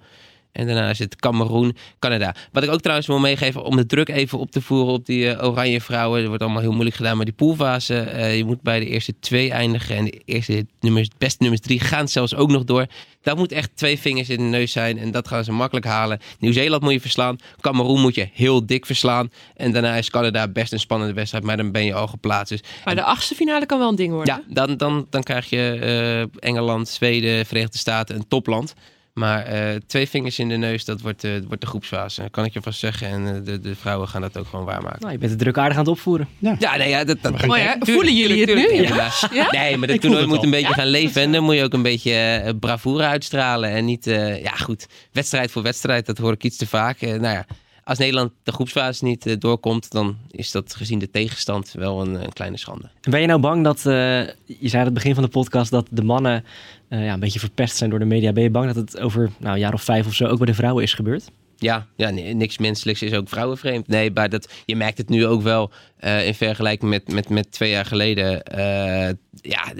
En daarna is het Cameroen, Canada. Wat ik ook trouwens wil meegeven om de druk even op te voeren op die eh, oranje vrouwen. Dat wordt allemaal heel moeilijk gedaan. Maar die poolfase, eh, je moet bij de eerste twee eindigen. En de eerste nummers, beste nummers drie gaan zelfs ook nog door. Dat moet echt twee vingers in de neus zijn. En dat gaan ze makkelijk halen. Nieuw-Zeeland moet je verslaan. Cameroen moet je heel dik verslaan. En daarna is Canada best een spannende wedstrijd. Maar dan ben je al geplaatst. Dus Maar de achtste finale kan wel een ding worden. ja, dan, dan, dan krijg je eh, Engeland, Zweden, Verenigde Staten, een topland. Maar eh, twee vingers in de neus, dat wordt, eh, wordt de groepsfase. Dat kan ik je vast zeggen. En eh, de, de vrouwen gaan dat ook gewoon waarmaken. Nou, je bent de druk aardig aan het opvoeren. Ja, nee, ja, dat, dat, ja, tuurlijk, voelen jullie het tuurlijk, nu? Ja? ja. Ja? Nee, maar dat toernooi het moet al. een beetje gaan leven. En dan moet je ook een beetje bravoure uitstralen. En niet, eh, ja goed, wedstrijd voor wedstrijd. Dat hoor ik iets te vaak. Eh, nou ja, als Nederland de groepsfase niet eh, doorkomt, dan is dat gezien de tegenstand wel een, een kleine schande. En ben je nou bang dat, eh, je zei aan het begin van de podcast, dat de mannen eh, ja, een beetje verpest zijn door de media. Ben je bang dat het over nou, een jaar of vijf of zo ook bij de vrouwen is gebeurd? Ja, ja niks menselijks is ook vrouwenvreemd. Nee, maar dat, je merkt het nu ook wel eh, in vergelijking met, met, met twee jaar geleden. Eh, ja,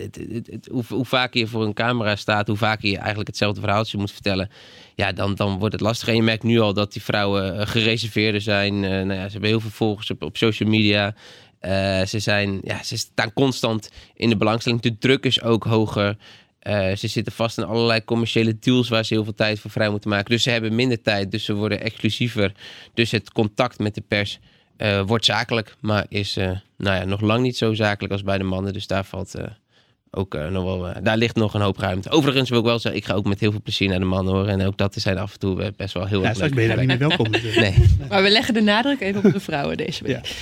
hoe, hoe vaker je voor een camera staat, hoe vaker je eigenlijk hetzelfde verhaaltje moet vertellen. Ja, dan, dan wordt het lastig. En je merkt nu al dat die vrouwen eh, gereserveerder zijn. Eh, nou ja, ze hebben heel veel volgers op, op social media. Ze, zijn, ja, ze staan constant in de belangstelling. De druk is ook hoger. Eh, ze zitten vast in allerlei commerciële deals waar ze heel veel tijd voor vrij moeten maken. Dus ze hebben minder tijd, dus ze worden exclusiever. Dus het contact met de pers eh, wordt zakelijk, maar is eh, nou ja, nog lang niet zo zakelijk als bij de mannen. Dus daar valt, eh, ook eh, nog wel, eh, daar ligt nog een hoop ruimte. Overigens wil ik wel zeggen, ik ga ook met heel veel plezier naar de mannen hoor. En ook dat zijn af en toe best wel heel Ja, erg straks leuk. ben je daar niet meer welkom. natuurlijk. Nee. [laughs] Maar we leggen de nadruk even op de vrouwen deze week.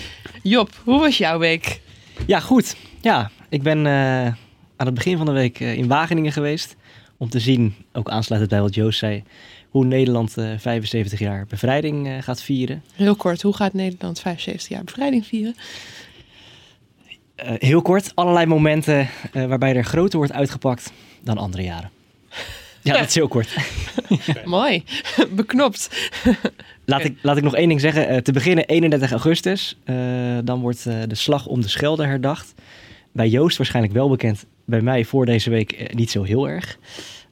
Job, hoe was jouw week? Ja, goed. Ja, ik ben eh, aan het begin van de week eh, in Wageningen geweest. Om te zien, ook aansluitend bij wat Joost zei, hoe Nederland eh, 75 jaar bevrijding eh, gaat vieren. Heel kort, hoe gaat Nederland 75 jaar bevrijding vieren? Eh, heel kort, allerlei momenten eh, waarbij er groter wordt uitgepakt dan andere jaren. Ja, dat is heel kort. [laughs] Mooi, [laughs] beknopt. Laat ik, laat ik nog één ding zeggen. Eh, te beginnen 31 augustus. eh, dan wordt eh, de slag om de Schelde herdacht. Bij Joost waarschijnlijk wel bekend. Bij mij voor deze week eh, niet zo heel erg.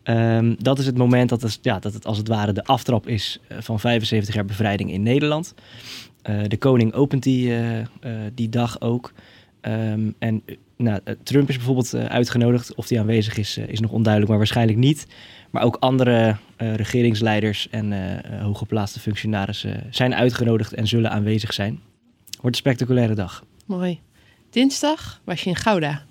Ehm, dat is het moment dat het, ja, dat het als het ware de aftrap is eh, van 75 jaar bevrijding in Nederland. Eh, de koning opent die, die dag ook. Ehm, en nou, Trump is bijvoorbeeld uitgenodigd. Of hij aanwezig is, is nog onduidelijk, maar waarschijnlijk niet. Maar ook andere regeringsleiders en hooggeplaatste functionarissen zijn uitgenodigd en zullen aanwezig zijn. Wordt een spectaculaire dag. Mooi. Dinsdag was je in Gouda.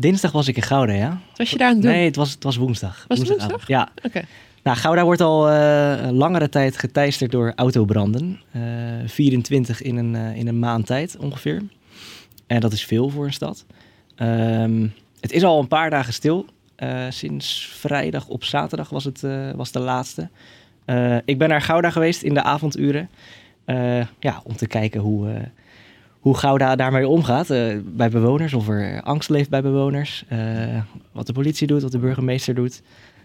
Dinsdag was ik in Gouda, ja? Was je daar aan het doen? Nee, het was, het was woensdag. Was het woensdag? Ja. Oké. Nou, Gouda wordt al eh, langere tijd geteisterd door autobranden. Eh 24 in een, eh, in een maand tijd ongeveer. En dat is veel voor een stad. Ehm, het is al een paar dagen stil. Eh, sinds vrijdag op zaterdag was het eh, was de laatste. Eh, ik ben naar Gouda geweest in de avonduren. Eh, ja, om te kijken hoe, eh, hoe Gouda daarmee omgaat eh, bij bewoners. Of er angst leeft bij bewoners. eh, wat de politie doet, wat de burgemeester doet.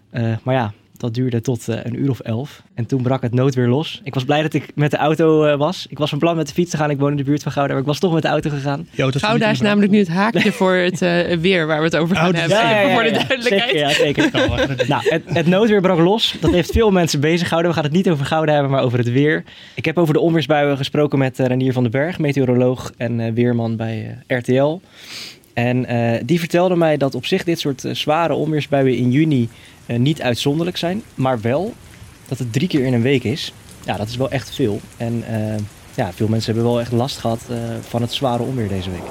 Eh, maar ja, dat duurde tot eh, een uur of elf. En toen brak het noodweer los. Ik was blij dat ik met de auto eh, was. Ik was van plan met de fiets te gaan. Ik woon in de buurt van Gouda, maar ik was toch met de auto gegaan. Gouda is namelijk nu het haakje voor het eh, weer waar we het over gaan hebben. ja, ja, Even ja, voor de duidelijkheid. Zeker, [laughs] ja, zeker. nou, het, het noodweer brak los. Dat heeft veel mensen bezig gehouden. We gaan het niet over Gouda hebben, maar over het weer. Ik heb over de onweersbuien gesproken met Renier van den Berg, meteoroloog en eh, weerman bij RTL. En eh, die vertelde mij dat op zich dit soort eh, zware onweersbuien in juni eh, niet uitzonderlijk zijn. Maar wel dat het drie keer in een week is. Ja, dat is wel echt veel. En ja, veel mensen hebben wel echt last gehad eh, van het zware onweer deze week.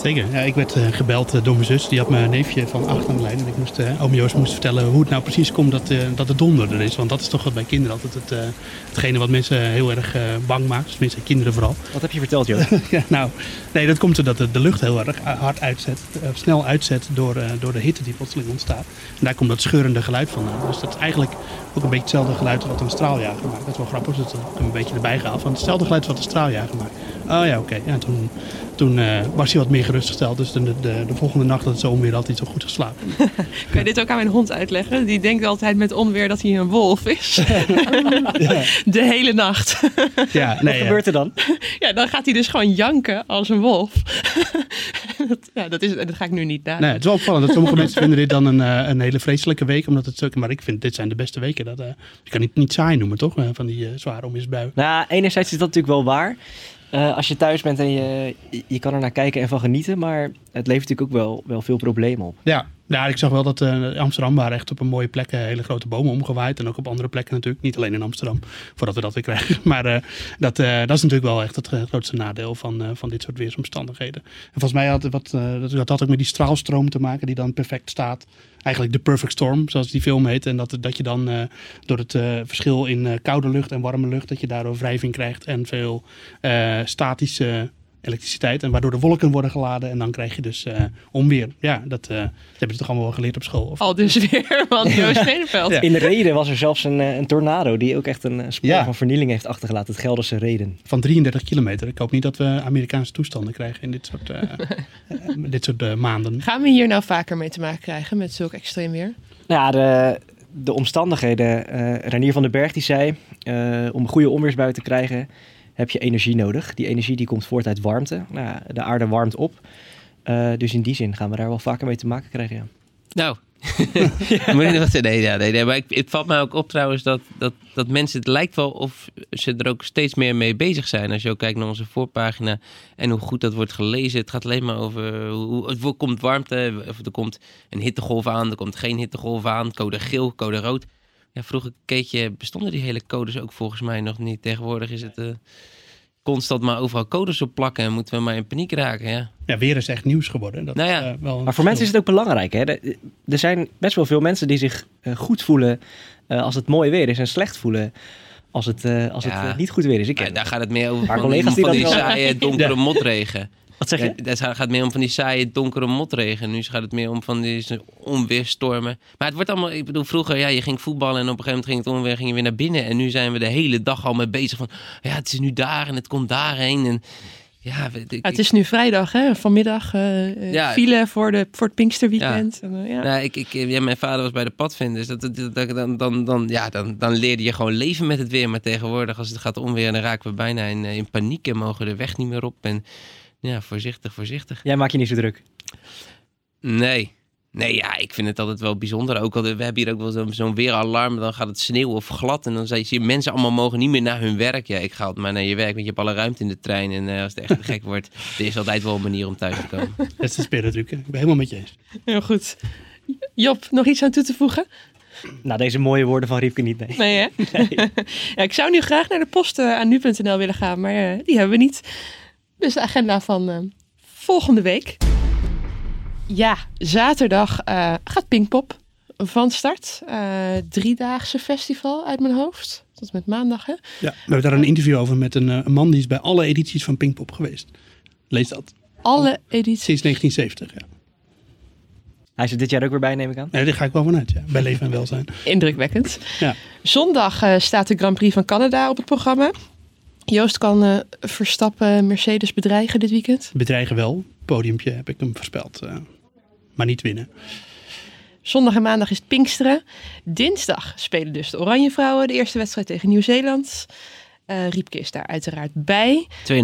Zeker. Ja, ik werd eh, gebeld eh, door mijn zus. Die had mijn neefje van acht aan de lijn. En ik moest, eh oom Joost moest vertellen hoe het nou precies komt dat, eh, dat het donder er is. Want dat is toch wat bij kinderen altijd het, hetgene wat mensen heel erg bang maakt. Tenminste, kinderen vooral. Wat heb je verteld, Joost? [laughs] ja, nou, nee, dat komt doordat de, de lucht heel erg hard uitzet. snel uitzet door, door de hitte die plotseling ontstaat. En daar komt dat scheurende geluid vandaan. Dus dat is eigenlijk ook een beetje hetzelfde geluid wat een straaljager maakt. Dat is wel grappig. Dus dat heb ik een beetje erbij gehaald. Van hetzelfde geluid wat een straaljager maakt. Oh ja, oké. Ja, toen toen eh, was hij wat meer gerustgesteld. Dus de, de, de volgende nacht dat het zo onweer had hij zo goed geslapen. [laughs] Kan je dit ook aan mijn hond uitleggen? Die denkt altijd met onweer dat hij een wolf is. [laughs] De hele nacht. Ja, nee, Wat gebeurt er dan? Ja, dan gaat hij dus gewoon janken als een wolf. [laughs] dat, ja, dat, is, dat ga ik nu niet na. Nee, het is wel opvallend dat sommige mensen vinden dit dan een, eh, een hele vreselijke week. Omdat het maar ik vind dit zijn de beste weken. Dat, eh, je kan het niet saai noemen, toch? van die eh, zware onweersbuien. Nou, enerzijds is dat natuurlijk wel waar. Eh, als je thuis bent en je, je kan er naar kijken en van genieten. Maar het levert natuurlijk ook wel, wel veel problemen op. Ja, ja, ik zag wel dat eh, Amsterdam waren echt op een mooie plek hele grote bomen omgewaaid. En ook op andere plekken natuurlijk. Niet alleen in Amsterdam, voordat we dat weer krijgen. [laughs] Maar eh, dat, eh, dat is natuurlijk wel echt het grootste nadeel van, van dit soort weersomstandigheden. En volgens mij had, wat, dat, had ook met die straalstroom te maken die dan perfect staat. Eigenlijk de perfect storm, zoals die film heet. En dat, dat je dan door het verschil in koude lucht en warme lucht... dat je daardoor wrijving krijgt en veel statische elektriciteit. En waardoor de wolken worden geladen en dan krijg je dus eh, onweer. Ja, dat, eh, dat hebben ze toch allemaal wel geleerd op school? Of? Al dus weer, want Joost. In Reden was er zelfs een, eh, een tornado die ook echt een spoor Ja. van vernieling heeft achtergelaten. Het Gelderse Reden. Van 33 kilometer. Ik hoop niet dat we Amerikaanse toestanden krijgen in dit soort, [laughs] dit soort maanden. Gaan we hier nou vaker mee te maken krijgen met zulk extreem weer? Nou ja, de, de omstandigheden. eh Renier van den Berg die zei, eh, om een goede onweersbui te krijgen heb je energie nodig. Die energie die komt voort uit warmte. Nou, de aarde warmt op. Eh, dus in die zin gaan we daar wel vaker mee te maken krijgen. Ja. Nou, [laughs] [laughs] moet nog nee, nee, nee, maar ik, het valt mij ook op trouwens dat, dat, dat mensen, het lijkt wel of ze er ook steeds meer mee bezig zijn. Als je ook kijkt naar onze voorpagina en hoe goed dat wordt gelezen. Het gaat alleen maar over hoe het komt warmte, of er komt een hittegolf aan, er komt geen hittegolf aan, code geel, code rood. Ja, vroeger keek je, bestonden die hele codes ook volgens mij nog niet. Tegenwoordig is het... eh, constant maar overal codes op plakken en moeten we maar in paniek raken. Ja. Ja, weer is echt nieuws geworden. Dat Nou ja. is, eh, wel Maar voor mensen is het ook belangrijk. Hè? Er- zijn best wel veel mensen die zich eh, goed voelen eh, als het mooi weer is en slecht voelen als het, eh, als het niet goed weer is. Ik, daar gaat het meer over Maar van, collega's van die saaie, donkere [laughs] motregen. Wat zeg je? Ja, Het gaat meer om van die saaie, donkere motregen. Nu gaat het meer om van die onweerstormen. Maar het wordt allemaal, ik bedoel, vroeger, ja, je ging voetballen en op een gegeven moment ging het onweer, ging je weer naar binnen. En nu zijn we de hele dag al mee bezig van, ja, het is nu daar en het komt daarheen. En ja, ik, Ja, het is nu vrijdag, hè? Vanmiddag eh eh, Ja. file voor, de, voor het Pinksterweekend. En, eh, ja. Nou, ik, ik, ja, mijn vader was bij de padvinders. Dat, dat, dat, dan, dan, dan, ja, dan, dan leerde je gewoon leven met het weer. Maar tegenwoordig, als het gaat onweer, dan raken we bijna in, in paniek en mogen de weg niet meer op. En ja, voorzichtig, voorzichtig. Jij maakt je niet zo druk. Nee. Nee, ja, ik vind het altijd wel bijzonder. Ook al, we hebben hier ook wel zo'n weeralarm. Dan gaat het sneeuwen of glad. En dan zie je mensen allemaal mogen niet meer naar hun werk. Ja, ik ga altijd maar naar je werk, want je hebt alle ruimte in de trein. En eh, als het echt gek wordt, [laughs] er is altijd wel een manier om thuis te komen. Dat is de hè. Ik ben helemaal met je eens. Heel goed. Job, nog iets aan toe te voegen? Nou, deze mooie woorden van Riepke niet, nee. Nee, hè? [laughs] [laughs] ja, ik zou nu graag naar de post eh, aan nu.nl willen gaan, maar eh, die hebben we niet. Dus de agenda van eh, volgende week. Ja, zaterdag eh, gaat Pinkpop van start. Eh driedaagse festival uit mijn hoofd. Tot met maandag, hè? Ja, we hebben daar een interview over met een, een man die is bij alle edities van Pinkpop geweest. Lees dat. Alle edities. Sinds 1970, ja. Hij is er dit jaar ook weer bij, neem ik aan. Nee, daar ga ik wel vanuit, ja. Bij Leven en Welzijn. Indrukwekkend. Ja. Zondag eh, staat de Grand Prix van Canada op het programma. Joost kan eh, Verstappen Mercedes bedreigen dit weekend. Bedreigen wel. Podiumpje heb ik hem voorspeld. eh, maar niet winnen. Zondag en maandag is het Pinksteren. Dinsdag spelen dus de Oranje Vrouwen de eerste wedstrijd tegen Nieuw-Zeeland. Eh Riepke is daar uiteraard bij. 2-0.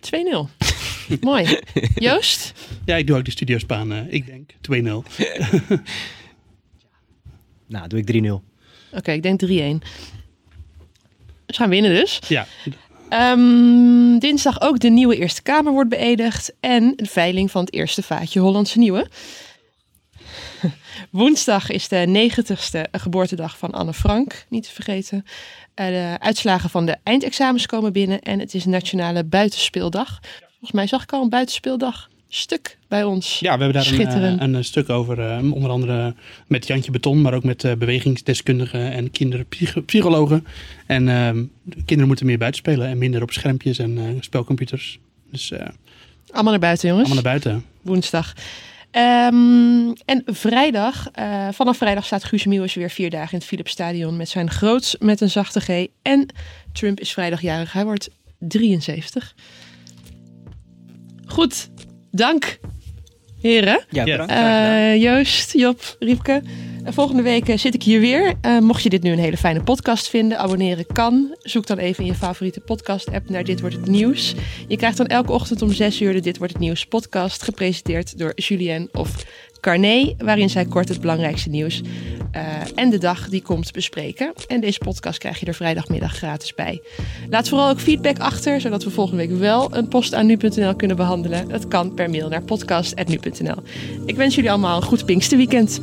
2-0. [laughs] Mooi. Joost? Ja, ik doe ook de studiospaan. eh, ik denk 2-0. [laughs] Nou, doe ik 3-0. Oké, ik denk 3-1. Ze gaan winnen dus. Ja, Ehm, dinsdag ook de nieuwe Eerste Kamer wordt beëdigd. En de veiling van het eerste vaatje Hollandse Nieuwe. [laughs] Woensdag is de 90ste geboortedag van Anne Frank, niet te vergeten. Eh, de uitslagen van de eindexamens komen binnen en het is Nationale Buitenspeeldag. Volgens mij zag ik al een buitenspeeldag stuk bij ons. Ja, we hebben daar een, eh, een, eh, stuk over, eh, onder andere met Jantje Beton, maar ook met bewegingsdeskundigen en kinderpsychologen. En ehm, de kinderen moeten meer buiten spelen en minder op schermpjes en spelcomputers. Dus Allemaal naar buiten, jongens. allemaal naar buiten. woensdag. Ehm, en vrijdag, vanaf vrijdag staat Guus Meeuwis weer vier dagen in het Philipsstadion met zijn groots met een zachte G. En Trump is vrijdagjarig, hij wordt 73. Goed, dank heren. Ja, bedankt. Eh, Joost, Job, Riepke. Volgende week eh, zit ik hier weer. Eh, mocht je dit nu een hele fijne podcast vinden, abonneren kan. Zoek dan even in je favoriete podcast-app naar Dit Wordt Het Nieuws. Je krijgt dan elke ochtend om 6 uur de Dit Wordt Het Nieuws podcast, gepresenteerd door Julien of Carné, waarin zij kort het belangrijkste nieuws eh, en de dag die komt bespreken. En deze podcast krijg je er vrijdagmiddag gratis bij. Laat vooral ook feedback achter, zodat we volgende week wel een post aan nu.nl kunnen behandelen. Dat kan per mail naar podcast.nu.nl. Ik wens jullie allemaal een goed Pinksterweekend.